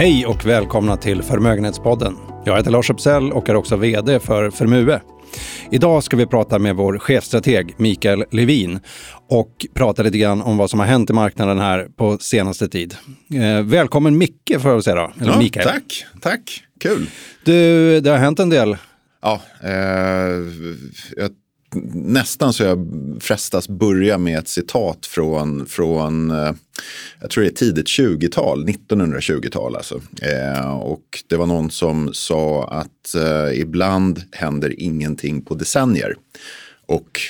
Hej och välkomna till Förmögenhetspodden. Jag heter Lars Uppsell och är också VD för Förmue. Idag ska vi prata med vår chefstrateg Mikael Levin och prata lite grann om vad som har hänt i marknaden här på senaste tid. Eh, välkommen Micke får jag säga då. Eller ja, Mikael. Tack, tack, kul. Du, det har hänt en del. Ja, eh, jag nästan så jag frestas börja med ett citat från, från eh, jag tror det är tidigt 20-tal, 1920-tal alltså. Eh, och det var någon som sa att eh, ibland händer ingenting på decennier. Och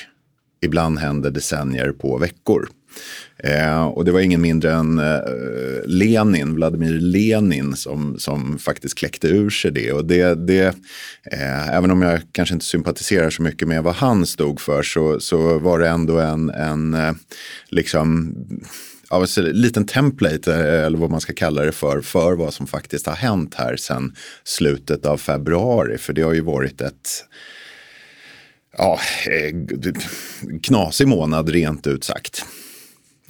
ibland händer decennier på veckor. Eh, och det var ingen mindre än eh, Lenin, Vladimir Lenin, som, som faktiskt kläckte ur sig det. Och det, det eh, även om jag kanske inte sympatiserar så mycket med vad han stod för så, så var det ändå en, en eh, liksom, ja, liten template, eh, eller vad man ska kalla det för, för vad som faktiskt har hänt här sedan slutet av februari. För det har ju varit ett ja, eh, knasig månad rent ut sagt.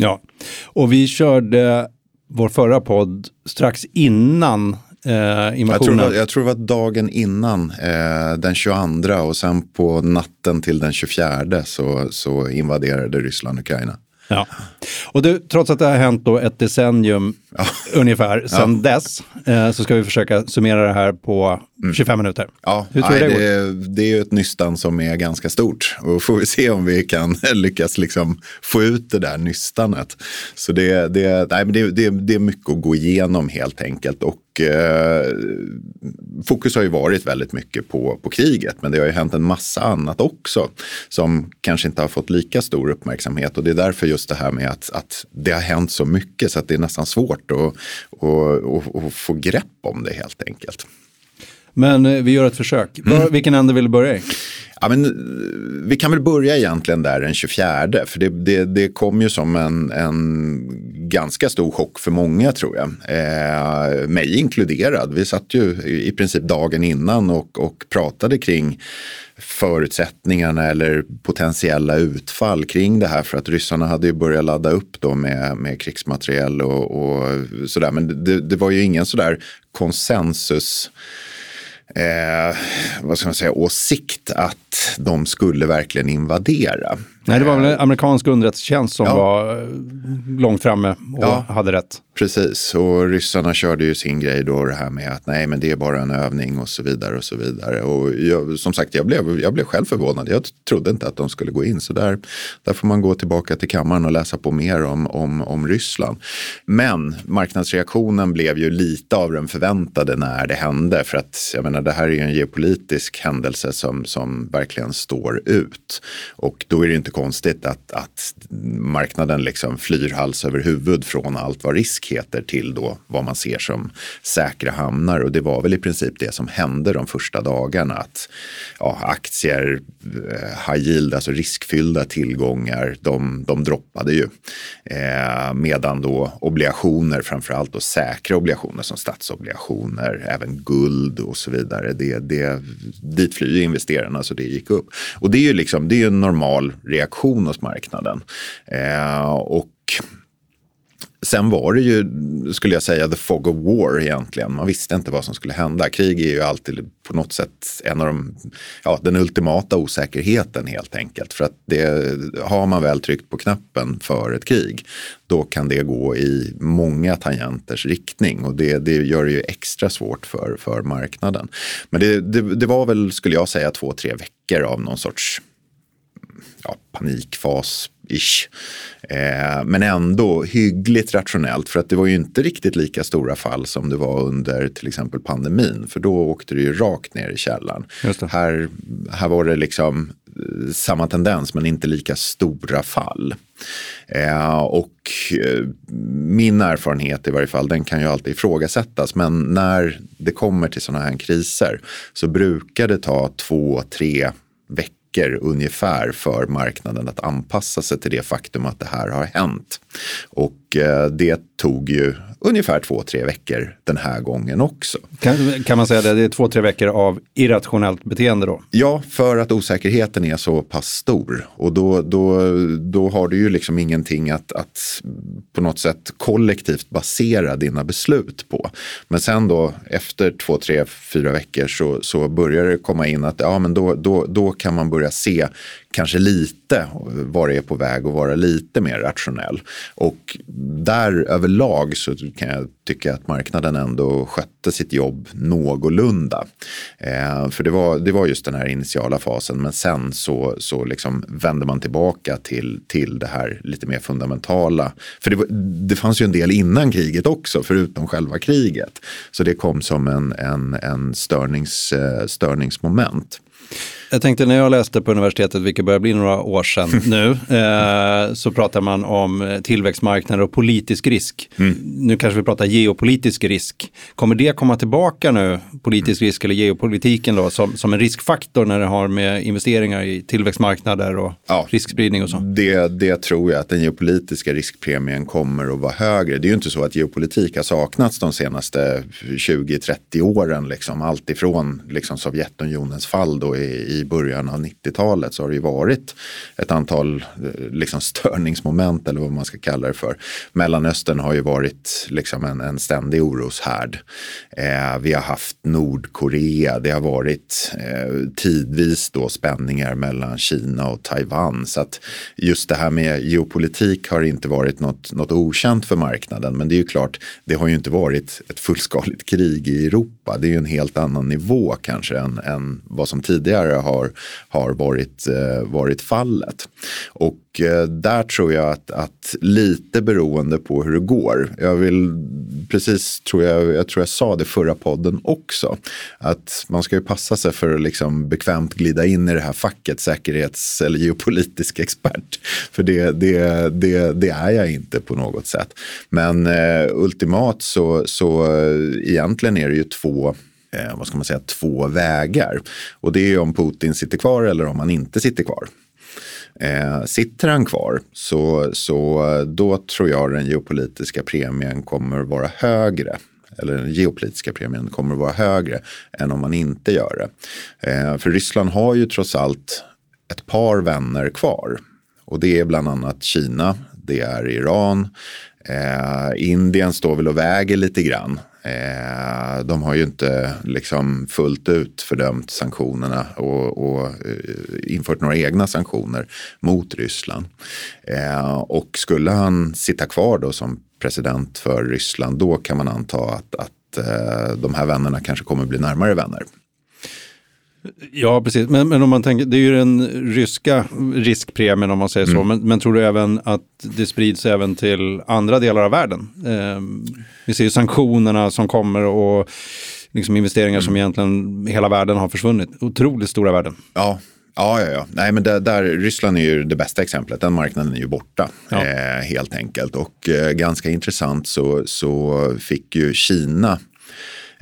Ja, och vi körde vår förra podd strax innan eh, invasionen. Jag tror, jag tror det var dagen innan, eh, den 22 och sen på natten till den 24 så, så invaderade Ryssland Ukraina. Ja. Och du, trots att det har hänt då ett decennium ja. ungefär sedan ja. dess, eh, så ska vi försöka summera det här på mm. 25 minuter. Ja, Hur tror nej, det, det, det, är ju ett nystan som är ganska stort och får vi se om vi kan lyckas liksom få ut det där nystanet. Så det, det, nej, men det, det, det är mycket att gå igenom helt enkelt och eh, fokus har ju varit väldigt mycket på, på kriget men det har ju hänt en massa annat också som kanske inte har fått lika stor uppmärksamhet och det är därför just det här med att, att det har hänt så mycket så att det är nästan svårt svårt att, att, att, att få grepp om det helt enkelt. Men eh, vi gör ett försök. Mm. Vilken ände vill du börja i? Ja, men, eh, vi kan väl börja egentligen där den 24. För det, det, det kom ju som en, en ganska stor chock för många tror jag. Eh, mig inkluderad. Vi satt ju i princip dagen innan och, och pratade kring förutsättningarna eller potentiella utfall kring det här. För att ryssarna hade ju börjat ladda upp då med, med krigsmateriel och, och sådär. Men det, det var ju ingen sådär konsensus eh, vad ska man säga, åsikt att de skulle verkligen invadera. Nej, det var väl amerikansk underrättelsetjänst som ja. var eh, långt framme och ja, hade rätt. Precis, och ryssarna körde ju sin grej då det här med att nej men det är bara en övning och så vidare och så vidare. Och jag, som sagt, jag blev, jag blev själv förvånad. Jag trodde inte att de skulle gå in. Så där, där får man gå tillbaka till kammaren och läsa på mer om, om, om Ryssland. Men marknadsreaktionen blev ju lite av den förväntade när det hände. För att jag menar, det här är ju en geopolitisk händelse som, som verkligen står ut. Och då är det inte konstigt att, att marknaden liksom flyr hals över huvud från allt vad risk heter till då vad man ser som säkra hamnar. Och det var väl i princip det som hände de första dagarna. Att ja, aktier, eh, high yield, alltså riskfyllda tillgångar, de, de droppade ju. Eh, medan då obligationer, framförallt då säkra obligationer som statsobligationer, även guld och så vidare, det, det, dit flyr investerarna så det gick upp. Och det är ju liksom, det är en normal reaktion hos marknaden. Eh, och Sen var det ju, skulle jag säga, the fog of war egentligen. Man visste inte vad som skulle hända. Krig är ju alltid på något sätt en av de, ja, den ultimata osäkerheten helt enkelt. För att det, har man väl tryckt på knappen för ett krig, då kan det gå i många tangenters riktning. Och det, det gör det ju extra svårt för, för marknaden. Men det, det, det var väl, skulle jag säga, två, tre veckor av någon sorts ja, panikfas-ish. Eh, men ändå hyggligt rationellt för att det var ju inte riktigt lika stora fall som det var under till exempel pandemin. För då åkte det ju rakt ner i källaren. Här, här var det liksom eh, samma tendens men inte lika stora fall. Eh, och eh, min erfarenhet i varje fall, den kan ju alltid ifrågasättas. Men när det kommer till sådana här kriser så brukar det ta två, tre veckor veckor ungefär för marknaden att anpassa sig till det faktum att det här har hänt. Och eh, det tog ju ungefär två, tre veckor den här gången också. Kan, kan man säga det, det är två, tre veckor av irrationellt beteende då? Ja, för att osäkerheten är så pass stor. Och då, då, då har du ju liksom ingenting att, att på något sätt kollektivt basera dina beslut på. Men sen då efter två, tre, fyra veckor så, så börjar det komma in att ja, men då, då, då kan man börja se kanske lite var det är på väg att vara lite mer rationell. Och där överlag så kan jag tycka att marknaden ändå skötte sitt jobb någorlunda. Eh, för det var, det var just den här initiala fasen men sen så, så liksom vände man tillbaka till, till det här lite mer fundamentala. För det, var, det fanns ju en del innan kriget också förutom själva kriget. Så det kom som en, en, en störnings, eh, störningsmoment. Jag tänkte när jag läste på universitetet, vilket börjar bli några år sedan nu, eh, så pratar man om tillväxtmarknader och politisk risk. Mm. Nu kanske vi pratar geopolitisk risk. Kommer det komma tillbaka nu, politisk risk eller geopolitiken då, som, som en riskfaktor när det har med investeringar i tillväxtmarknader och ja, riskspridning och så? Det, det tror jag att den geopolitiska riskpremien kommer att vara högre. Det är ju inte så att geopolitik har saknats de senaste 20-30 åren, liksom. allt ifrån liksom, Sovjetunionens fall då i, i i början av 90-talet så har det ju varit ett antal eh, liksom, störningsmoment eller vad man ska kalla det för. Mellanöstern har ju varit liksom, en, en ständig oroshärd. Eh, vi har haft Nordkorea, det har varit eh, tidvis då spänningar mellan Kina och Taiwan. Så att just det här med geopolitik har inte varit något, något okänt för marknaden. Men det är ju klart, det har ju inte varit ett fullskaligt krig i Europa. Det är ju en helt annan nivå kanske än, än vad som tidigare har, har varit, eh, varit fallet. Och eh, där tror jag att, att lite beroende på hur det går. Jag vill precis, tror jag, jag tror jag sa det förra podden också, att man ska ju passa sig för att liksom bekvämt glida in i det här facket säkerhets eller geopolitisk expert. För det, det, det, det är jag inte på något sätt. Men eh, ultimat så, så eh, egentligen är det ju två eh, vad ska man säga, två vägar. Och det är om Putin sitter kvar eller om han inte sitter kvar. Eh, sitter han kvar så, så då tror jag den geopolitiska premien kommer vara högre eller den geopolitiska premien kommer vara högre än om man inte gör det. Eh, för Ryssland har ju trots allt ett par vänner kvar. Och det är bland annat Kina, det är Iran, eh, Indien står väl och väger lite grann. Eh, de har ju inte liksom fullt ut fördömt sanktionerna och, och eh, infört några egna sanktioner mot Ryssland. Eh, och skulle han sitta kvar då som president för Ryssland då kan man anta att, att eh, de här vännerna kanske kommer bli närmare vänner. Ja, precis. Men, men om man tänker, det är ju den ryska riskpremien om man säger mm. så. Men, men, tror du även att det sprids även till andra delar av världen? Eh, vi ser ju sanktionerna som kommer och liksom investeringar mm. som egentligen hela världen har försvunnit. Otroligt stora värden. Ja, Ja, ja, ja. Nej, men där, där, Ryssland är ju det bästa exemplet. Den marknaden är ju borta ja. eh, helt enkelt. Och eh, ganska intressant så, så fick ju Kina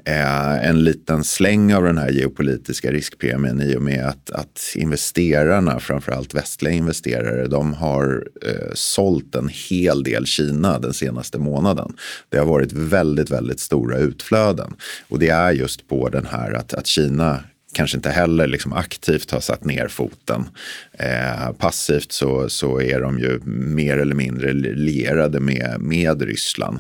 Eh, en liten släng av den här geopolitiska riskpremien i och med att, att investerarna, framförallt västliga investerare, de har eh, sålt en hel del Kina den senaste månaden. Det har varit väldigt, väldigt stora utflöden. Och det är just på den här att, att Kina kanske inte heller liksom aktivt har satt ner foten. Eh, passivt så, så är de ju mer eller mindre lierade med, med Ryssland.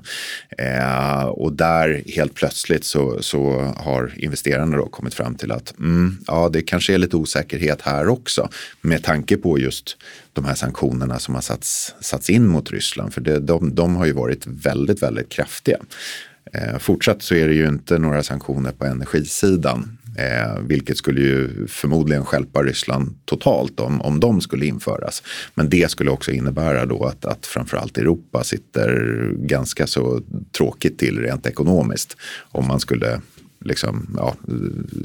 Eh, och där helt plötsligt så, så har investerarna då kommit fram till att mm, ja, det kanske är lite osäkerhet här också med tanke på just de här sanktionerna som har satts, satts in mot Ryssland. För det, de, de har ju varit väldigt, väldigt kraftiga. Eh, fortsatt så är det ju inte några sanktioner på energisidan Eh, vilket skulle ju förmodligen skälpa Ryssland totalt om, om de skulle införas. Men det skulle också innebära då att, att framförallt Europa sitter ganska så tråkigt till rent ekonomiskt. Om man skulle liksom, ja,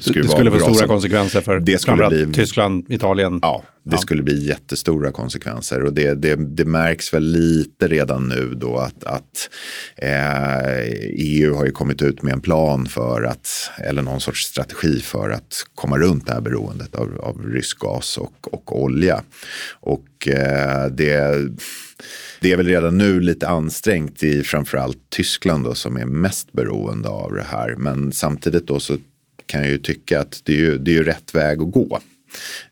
skruva Det skulle få stora konsekvenser för det skulle bli, Tyskland, Italien. Ja, det ja. skulle bli jättestora konsekvenser och det, det, det, märks väl lite redan nu då att, att eh, EU har ju kommit ut med en plan för att, eller någon sorts strategi för att komma runt det här beroendet av, av rysk gas och, och olja. Och eh, det det är väl redan nu lite ansträngt i framförallt Tyskland då, som är mest beroende av det här. Men samtidigt då så kan jag ju tycka att det är ju, det är ju rätt väg att gå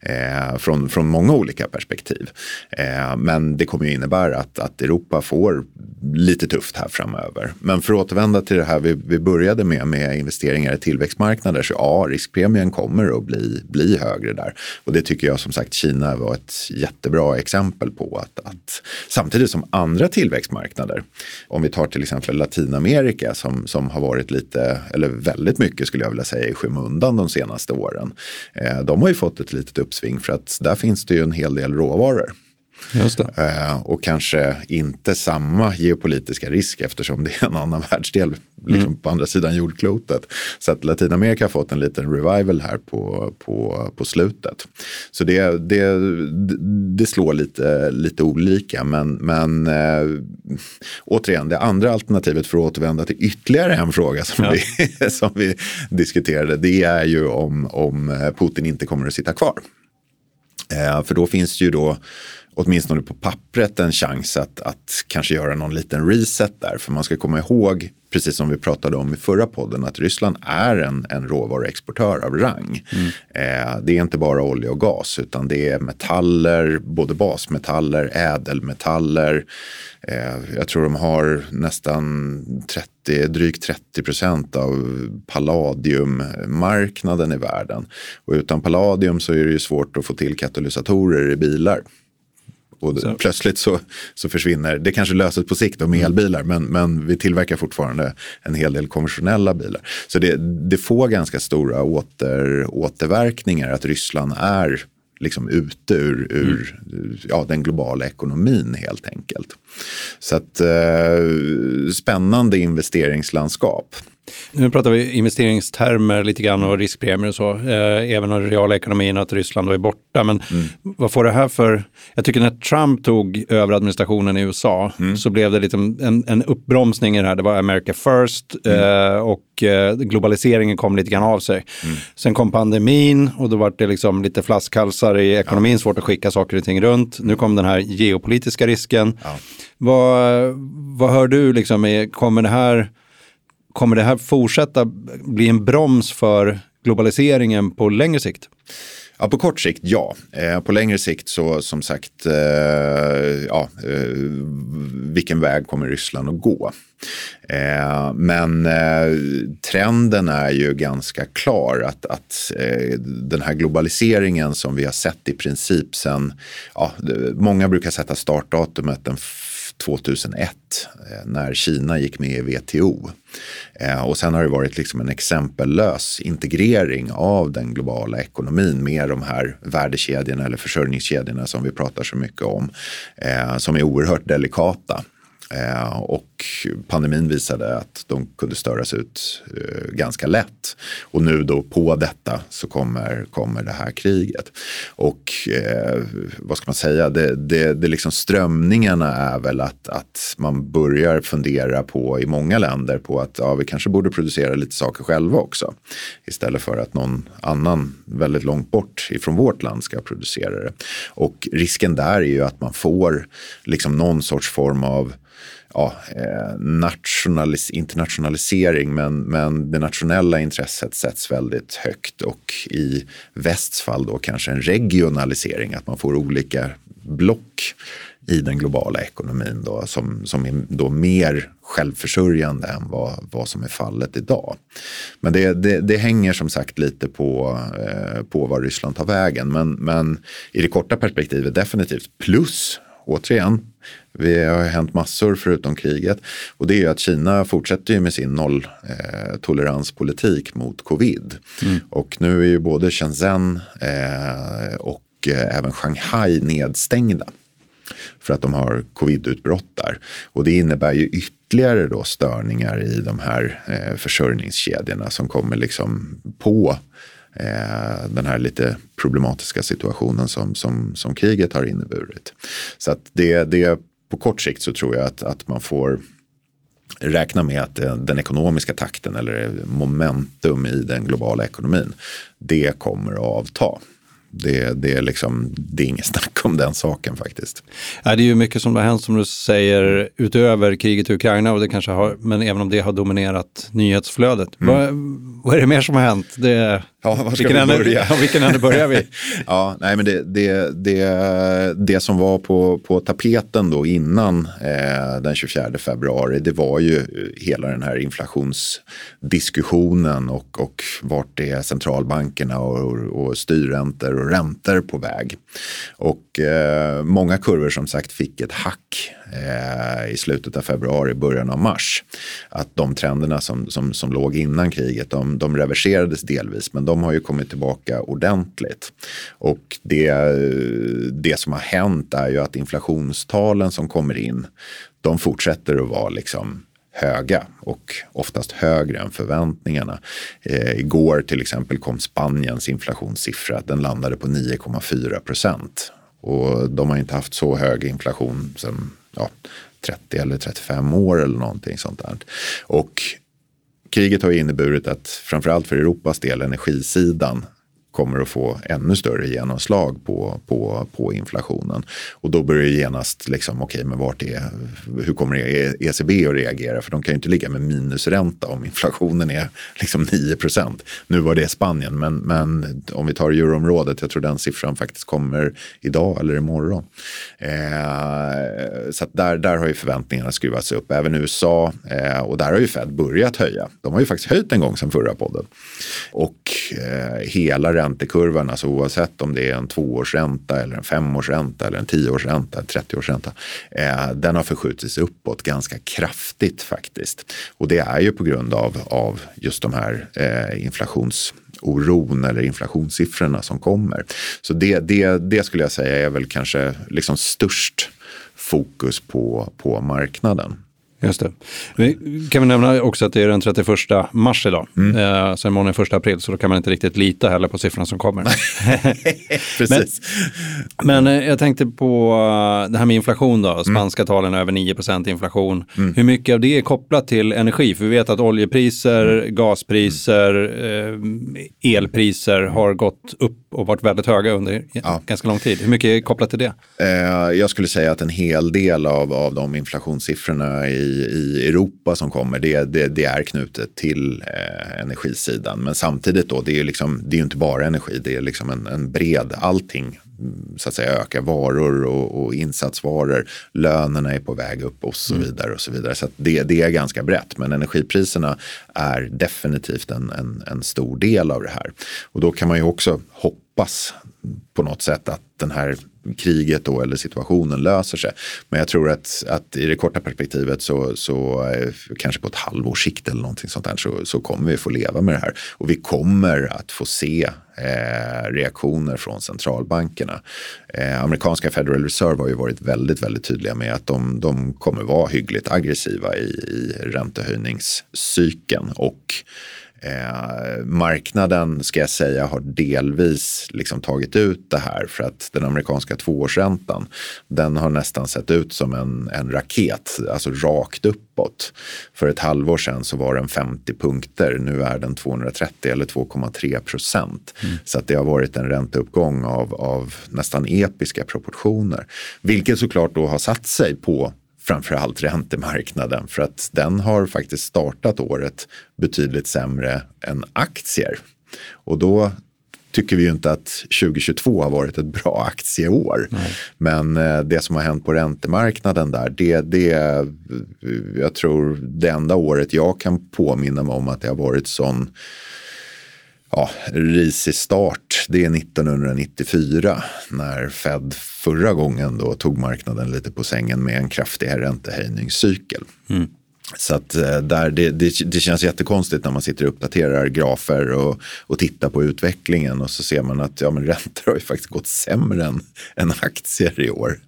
eh, från, från många olika perspektiv. Eh, men det kommer ju innebära att, att Europa får lite tufft här framöver. Men för att återvända till det här vi, vi började med, med investeringar i tillväxtmarknader, så ja, riskpremien kommer att bli, bli högre där. Och det tycker jag som sagt Kina var ett jättebra exempel på. Att, att samtidigt som andra tillväxtmarknader, om vi tar till exempel Latinamerika som, som har varit lite, eller väldigt mycket skulle jag vilja säga, i skymundan de senaste åren. Eh, de har ju fått ett litet uppsving för att där finns det ju en hel del råvaror. Eh, och kanske inte samma geopolitiska risk eftersom det är en annan världsdel liksom mm. på andra sidan jordklotet. Så att Latinamerika har fått en liten revival här på, på, på slutet. Så det, det, det slår lite, lite olika. Men, men äh, återigen, det andra alternativet för att återvända till ytterligare en fråga som, ja. vi, som vi diskuterade, det är ju om, om Putin inte kommer att sitta kvar. Eh, för då finns ju då åtminstone på pappret en chans att, att kanske göra någon liten reset där. För man ska komma ihåg, precis som vi pratade om i förra podden, att Ryssland är en, en råvaruexportör av rang. Mm. Eh, det är inte bara olja och gas, utan det är metaller, både basmetaller, ädelmetaller. Eh, jag tror de har nästan 30, drygt 30 procent av palladiummarknaden i världen. Och utan palladium så är det ju svårt att få till katalysatorer i bilar. Och så. plötsligt så, så försvinner, det kanske löses på sikt med elbilar, men, men vi tillverkar fortfarande en hel del konventionella bilar. Så det, det får ganska stora åter, återverkningar att Ryssland är liksom ute ur, ur mm. ja, den globala ekonomin helt enkelt. Så att eh, spännande investeringslandskap. Nu pratar vi investeringstermer lite grann och riskpremier och så. Eh, även om reala ekonomin att Ryssland är borta. Men mm. vad får det här för... Jag tycker när Trump tog över administrationen i USA mm. så blev det lite en, en uppbromsning i det här. Det var America first mm. eh, och eh, globaliseringen kom lite grann av sig. Mm. Sen kom pandemin och då var det liksom lite flaskhalsar i ekonomin, ja. svårt att skicka saker och ting runt. Nu kom den här geopolitiska risken. Ja. Vad, vad hör du, liksom, kommer det här Kommer det här fortsätta bli en broms för globaliseringen på längre sikt? Ja, på kort sikt ja. Eh, på längre sikt så som sagt, eh, ja, eh, vilken väg kommer Ryssland att gå? Eh, men eh, trenden är ju ganska klar att, att eh, den här globaliseringen som vi har sett i princip sen, ja, många brukar sätta startdatumet den 2001 eh, när Kina gick med i WTO. Eh, och sen har det varit liksom en exempellös integrering av den globala ekonomin med de här värdekedjorna eller försörjningskedjorna som vi pratar så mycket om, eh, som är oerhört delikata. Eh, och pandemin visade att de kunde störas ut eh, ganska lätt. Och nu då på detta så kommer, kommer det här kriget. Och eh, vad ska man säga, det, det, det liksom strömningarna är väl att, att man börjar fundera på i många länder på att ja, vi kanske borde producera lite saker själva också. Istället för att någon annan väldigt långt bort ifrån vårt land ska producera det. Och risken där är ju att man får liksom någon sorts form av ja, eh, nationalis internationalisering men, men det nationella intresset sätts väldigt högt och i västs fall då kanske en regionalisering, att man får olika block i den globala ekonomin då, som, som är då mer självförsörjande än vad, vad som är fallet idag. Men det, det, det hänger som sagt lite på, eh, på var Ryssland tar vägen. Men, men i det korta perspektivet definitivt plus återigen, det har hänt massor förutom kriget. Och det är ju att Kina fortsätter ju med sin nolltoleranspolitik eh, mot covid. Mm. Och nu är ju både Shenzhen eh, och eh, även Shanghai nedstängda. För att de har covidutbrott där. Och det innebär ju ytterligare då störningar i de här eh, försörjningskedjorna som kommer liksom på eh, den här lite problematiska situationen som, som, som kriget har inneburit. Så att det, det på kort sikt så tror jag att, att man får räkna med att den ekonomiska takten eller momentum i den globala ekonomin, det kommer att avta. Det, det, är liksom, det är inget snack om den saken faktiskt. Ja, det är ju mycket som har hänt som du säger utöver kriget i Ukraina, och det kanske har, men även om det har dominerat nyhetsflödet. Mm. Vad, vad är det mer som har hänt? Det, Ja, var ska vilken vi börja? Ände, vilken ände börjar vi? ja, nej, men det, det, det, det som var på, på tapeten då innan eh, den 24 februari, det var ju hela den här inflationsdiskussionen och, och vart är centralbankerna och, och styrräntor och räntor på väg. Och eh, många kurvor som sagt fick ett hack eh, i slutet av februari, början av mars. Att de trenderna som, som, som låg innan kriget, de, de reverserades delvis, men de de har ju kommit tillbaka ordentligt. Och det, det som har hänt är ju att inflationstalen som kommer in, de fortsätter att vara liksom höga och oftast högre än förväntningarna. Eh, igår till exempel kom Spaniens inflationssiffra, den landade på 9,4 procent. Och de har inte haft så hög inflation sedan ja, 30 eller 35 år eller någonting sånt där. Och kriget har inneburit att framförallt för Europas del energisidan kommer att få ännu större genomslag på, på, på inflationen. Och då börjar det genast, liksom, okej, okay, men vart är, hur kommer ECB att reagera? För de kan ju inte ligga med minusränta om inflationen är liksom 9 Nu var det Spanien, men, men om vi tar euroområdet, jag tror den siffran faktiskt kommer idag eller imorgon. Eh, så där, där har ju förväntningarna skruvats upp. Även USA, eh, och där har ju Fed börjat höja. De har ju faktiskt höjt en gång sedan förra podden. Och eh, hela räntekurvan, alltså oavsett om det är en tvåårsränta eller en femårsränta eller en tioårsränta, en 30-årsränta, eh, den har förskjutits uppåt ganska kraftigt faktiskt. Och det är ju på grund av, av just de här eh, inflationsoron eller inflationssiffrorna som kommer. Så det, det, det skulle jag säga är väl kanske liksom störst fokus på, på marknaden. Just det. Vi kan vi nämna också att det är den 31 mars idag. Mm. Eh, sen imorgon är första april, så då kan man inte riktigt lita heller på siffrorna som kommer. Precis. Men, men, eh, jag tänkte på eh, det här med inflation då. Mm. Spanska mm. talen över 9% inflation. Mm. Hur mycket av det är kopplat till energi? För vi vet att oljepriser, mm. gaspriser, eh, elpriser har gått upp och varit väldigt höga under ja. ganska lång tid. Hur mycket är kopplat till det? Eh, jag skulle säga att en hel del av, av de inflationssiffrorna i i, Europa som kommer, det, det, det är knutet till eh, energisidan. Men samtidigt då, det är, liksom, det är ju inte bara energi, det är liksom en, en bred, allting så att säga ökar varor och, och, insatsvaror. Lönerna är på väg upp och så mm. vidare. och Så vidare. Så det, det, är ganska brett. Men energipriserna är definitivt en, en, en, stor del av det här. Och då kan man ju också hoppas på något sätt att den här kriget då eller situationen löser sig. Men jag tror att, att i det korta perspektivet så, så eh, kanske på ett halvårs sikt eller någonting sånt där så, så kommer vi få leva med det här. Och vi kommer att få se eh, reaktioner från centralbankerna. Eh, amerikanska Federal Reserve har ju varit väldigt, väldigt tydliga med att de, de kommer vara hyggligt aggressiva i, i räntehöjningscykeln och Eh, marknaden ska jag säga har delvis liksom tagit ut det här för att den amerikanska tvåårsräntan den har nästan sett ut som en, en raket, alltså rakt uppåt. För ett halvår sedan så var den 50 punkter, nu är den 230 eller 2,3 procent. Mm. Så att det har varit en ränteuppgång av, av nästan episka proportioner. Vilket såklart då har satt sig på framförallt räntemarknaden för att den har faktiskt startat året betydligt sämre än aktier. Och då tycker vi ju inte att 2022 har varit ett bra aktieår. Nej. Men eh, det som har hänt på räntemarknaden där, det, det jag tror det enda året jag kan påminna mig om att det har varit sån ja, risig start, det är 1994 när Fed förra gången då tog marknaden lite på sängen med en kraftig räntehöjningscykel. Mm. Så att eh, där det, det, det, känns jättekonstigt när man sitter och uppdaterar grafer och, och tittar på utvecklingen och så ser man att ja, men räntor har ju faktiskt gått sämre än, än aktier i år.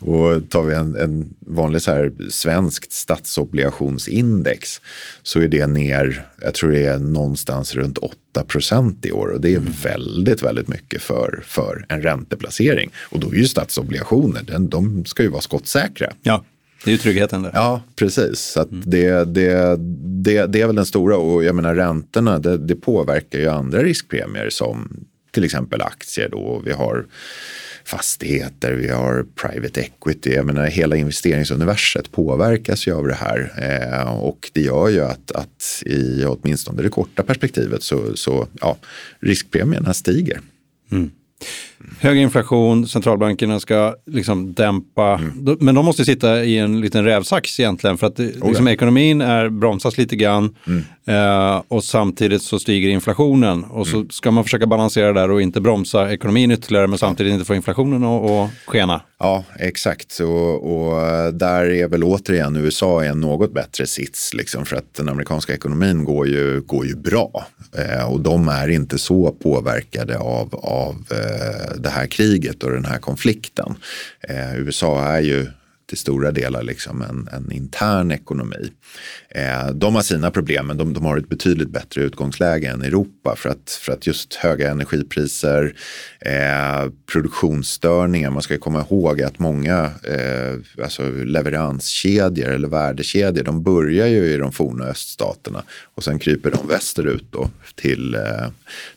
Och tar vi en, en vanlig så här svenskt statsobligationsindex så är det ner, jag tror det är någonstans runt 8 procent i år och det är mm. väldigt, väldigt mycket för, för en ränteplacering. Och då är ju statsobligationer, den, de ska ju vara skottsäkra. Ja. Det är ju tryggheten där. Ja, precis. Så mm. det, det, det, det är väl den stora och jag menar räntorna det, det påverkar ju andra riskpremier som till exempel aktier då. Vi har fastigheter, vi har private equity. Jag menar hela investeringsuniverset påverkas ju av det här eh, och det gör ju att, att i åtminstone det korta perspektivet så, så ja, riskpremierna stiger. Mm. Hög inflation, centralbankerna ska liksom dämpa, mm. men de måste sitta i en liten rävsax egentligen för att oh, liksom, ekonomin är, bromsas lite grann mm. eh, och samtidigt så stiger inflationen och så mm. ska man försöka balansera där och inte bromsa ekonomin ytterligare men samtidigt inte få inflationen att skena. Ja, exakt. Och, och, där är väl återigen USA i en något bättre sits. Liksom, för att den amerikanska ekonomin går ju, går ju bra. Eh, och de är inte så påverkade av, av eh, det här kriget och den här konflikten. Eh, USA är ju till stora delar liksom en, en intern ekonomi. Eh, de har sina problem men de, de, har ett betydligt bättre utgångsläge än Europa för att, för att just höga energipriser, eh, produktionsstörningar, man ska komma ihåg att många eh, alltså leveranskedjor eller värdekedjor de börjar ju i de forna öststaterna och sen kryper de västerut då till, eh,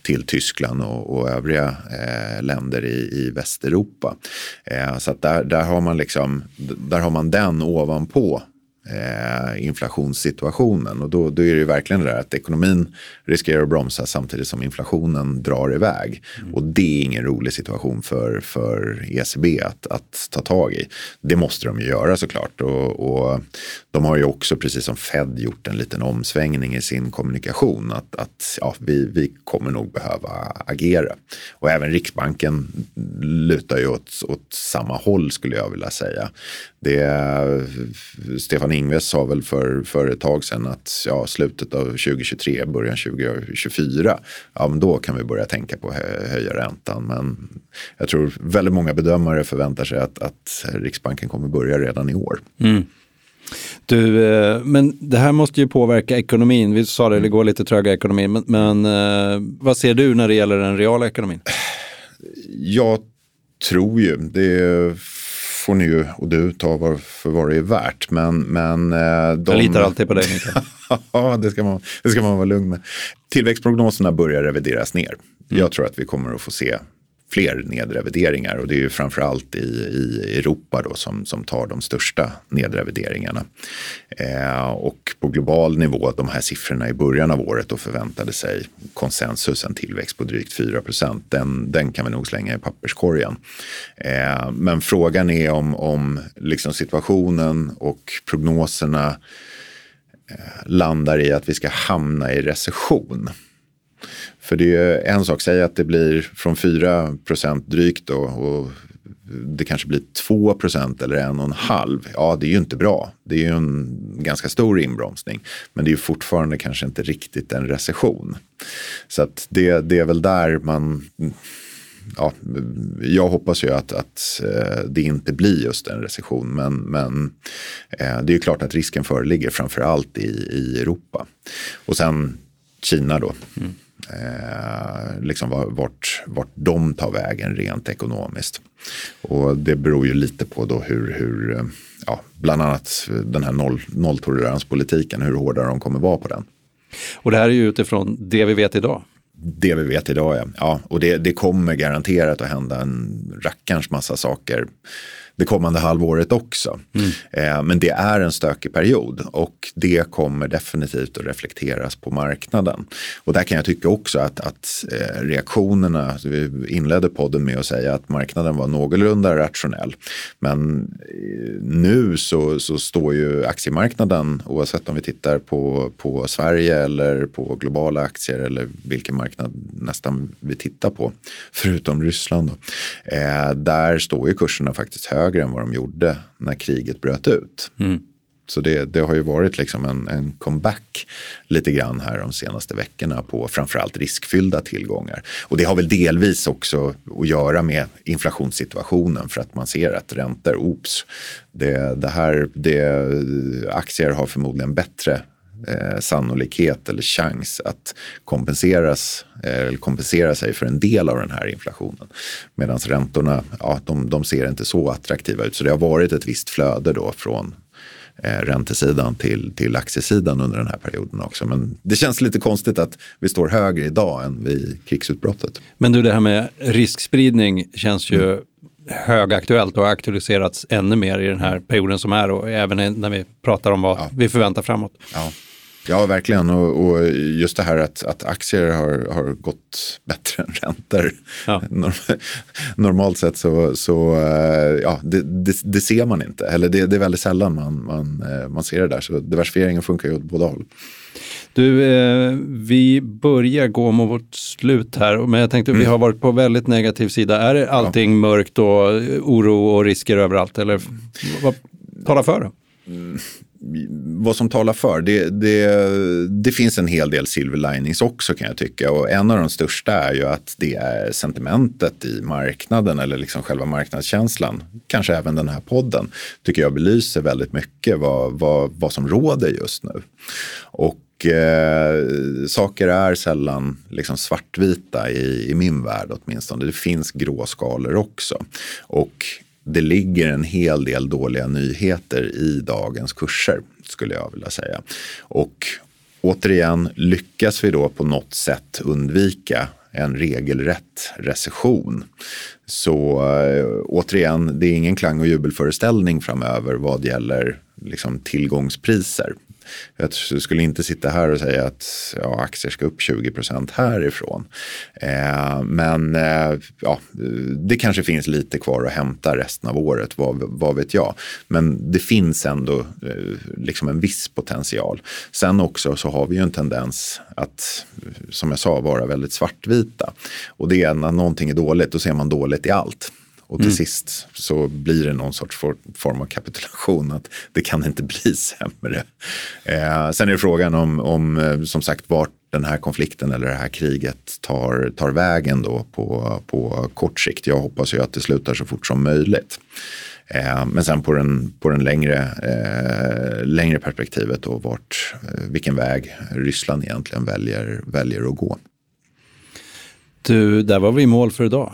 till Tyskland och, och övriga eh, länder i, i Västeuropa. Eh, så att där, där har man liksom där har man den ovanpå eh, inflationssituationen. Och då, då är det ju verkligen det där att ekonomin riskerar att bromsa samtidigt som inflationen drar iväg. Mm. Och det är ingen rolig situation för, för ECB att, att ta tag i. Det måste de ju göra såklart. Och, och de har ju också, precis som Fed, gjort en liten omsvängning i sin kommunikation. Att, att ja, vi, vi kommer nog behöva agera. Och även Riksbanken lutar ju åt, åt samma håll skulle jag vilja säga. Det, Stefan Ingves sa väl för, för ett tag sedan att ja, slutet av 2023, början 2024, ja, men då kan vi börja tänka på att höja räntan. Men jag tror väldigt många bedömare förväntar sig att, att Riksbanken kommer börja redan i år. Mm. Du, eh, men det här måste ju påverka ekonomin. Vi sa det, det går lite tröga ekonomin. Men, men eh, vad ser du när det gäller den reala ekonomin? Jag tror ju, det får ni ju och du ta var för vad det är värt. Men, men eh, de... Jag litar alltid på dig Mikael. ja, det ska, man, det ska man vara lugn med. Tillväxtprognoserna börjar revideras ner. Mm. Jag tror att vi kommer att få se fler nedrevideringar och det är ju framförallt i, i Europa då som, som tar de största nedrevideringarna. Eh, och på global nivå, de här siffrorna i början av året då förväntade sig konsensus en tillväxt på drygt 4 Den, den kan vi nog slänga i papperskorgen. Eh, men frågan är om, om liksom situationen och prognoserna eh, landar i att vi ska hamna i recession. För det är en sak, säg att det blir från 4 procent drygt då, och det kanske blir 2 procent eller en och en halv. Ja, det är ju inte bra. Det är ju en ganska stor inbromsning. Men det är ju fortfarande kanske inte riktigt en recession. Så att det, det är väl där man ja, jag hoppas ju att, att eh, det inte blir just en recession. Men, men eh, det är ju klart att risken föreligger framför allt i, i Europa. Och sen Kina då. Mm eh, liksom vart, vart de tar vägen rent ekonomiskt. Och det beror ju lite på då hur, hur eh, ja, bland annat den här noll, nolltoleranspolitiken, hur hårda de kommer vara på den. Och det här är ju utifrån det vi vet idag. Det vi vet idag ja. ja och det, det kommer garanterat att hända en rackarns massa saker det kommande halvåret också. Mm. Eh, men det är en stökig period och det kommer definitivt att reflekteras på marknaden. Och där kan jag tycka också att, att eh, reaktionerna, alltså vi inledde podden med att säga att marknaden var någorlunda rationell. Men eh, nu så, så står ju aktiemarknaden, oavsett om vi tittar på, på Sverige eller på globala aktier eller vilken marknad nästan vi tittar på, förutom Ryssland. Då, där står ju kurserna faktiskt högre högre än vad de gjorde när kriget bröt ut. Mm. Så det, det har ju varit liksom en, en comeback lite grann här de senaste veckorna på framförallt riskfyllda tillgångar. Och det har väl delvis också att göra med inflationssituationen för att man ser att räntor, oops, det, det här, det, aktier har förmodligen bättre eh, sannolikhet eller chans att kompenseras eh, eller kompensera sig för en del av den här inflationen. Medan räntorna, ja, de, de ser inte så attraktiva ut. Så det har varit ett visst flöde då från eh, räntesidan till, till aktiesidan under den här perioden också. Men det känns lite konstigt att vi står högre idag än vid krigsutbrottet. Men du, det här med riskspridning känns ju mm. högaktuellt och har aktualiserats ännu mer i den här perioden som är och även när vi pratar om vad ja. vi förväntar framåt. Ja. Ja, verkligen. Och, och, just det här att, att aktier har, har gått bättre än räntor. Ja. Normalt sett så, så eh, ja, det, det, det, ser man inte. Eller det, det, är väldigt sällan man, man, eh, man ser det där. Så diversifieringen funkar ju åt båda håll. Du, eh, vi börjar gå mot vårt slut här, men jag tänkte mm. vi har varit på väldigt negativ sida. Är allting ja. mörkt och oro och risker överallt? Eller vad talar för det? Mm vad som talar för, det, det, det, finns en hel del silver linings också kan jag tycka. Och en av de största är ju att det är sentimentet i marknaden eller liksom själva marknadskänslan. Kanske även den här podden tycker jag belyser väldigt mycket vad, vad, vad som råder just nu. Och eh, saker är sällan liksom svartvita i, i min värld åtminstone. Det finns gråskalor också. Och det ligger en hel del dåliga nyheter i dagens kurser skulle jag vilja säga. Och återigen, lyckas vi då på något sätt undvika en regelrätt recession. Så eh, återigen, det är ingen klang och jubelföreställning framöver vad gäller liksom, tillgångspriser. Jag skulle inte sitta här och säga att ja, aktier ska upp 20 procent härifrån. Eh, men eh, ja, det kanske finns lite kvar att hämta resten av året, vad, vad vet jag. Men det finns ändå eh, liksom en viss potential. Sen också så har vi ju en tendens att, som jag sa, vara väldigt svartvita. Och det är när någonting är dåligt, då ser man dåligt i allt. Och till mm. sist så blir det någon sorts for, form av kapitulation att det kan inte bli sämre. Eh, sen är frågan om, om, eh, som sagt, vart den här konflikten eller det här kriget tar, tar vägen då på, på kort sikt. Jag hoppas ju att det slutar så fort som möjligt. Eh, men sen på den, på den längre, eh, längre perspektivet och vart, eh, vilken väg Ryssland egentligen väljer, väljer att gå. Du, där var vi i mål för idag.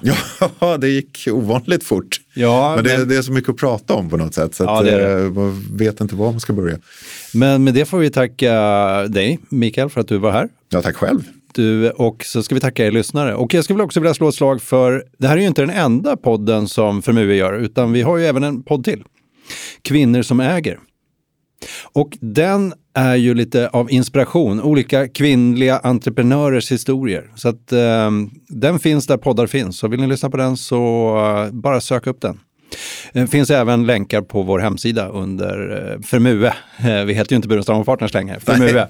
Ja, det gick ovanligt fort. Ja, men det, men... det är så mycket att prata om på något sätt. Så ja, att, det det. Eh, man vet inte var man ska börja. Men med det får vi tacka dig, Mikael, för att du var här. Ja, tack själv. Du, och så ska vi tacka er lyssnare. Och jag skulle också vilja slå ett slag för, det här är ju inte den enda podden som Förmue gör, utan vi har ju även en podd till. Kvinnor som äger. Och den är ju lite av inspiration, olika kvinnliga entreprenörers historier. Så att eh, den finns där poddar finns. Så vill ni lyssna på den så uh, bara sök upp den. Det finns även länkar på vår hemsida under eh, Förmue. Eh, vi heter ju inte Burenstam Partners längre, Förmue.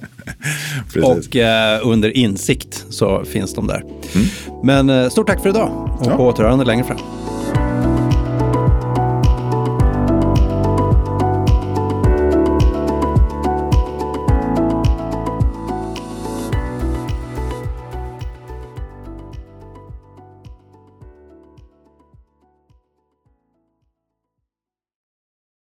och eh, under Insikt så finns de där. Mm. Men eh, stort tack för idag och ja. på återhörande längre fram.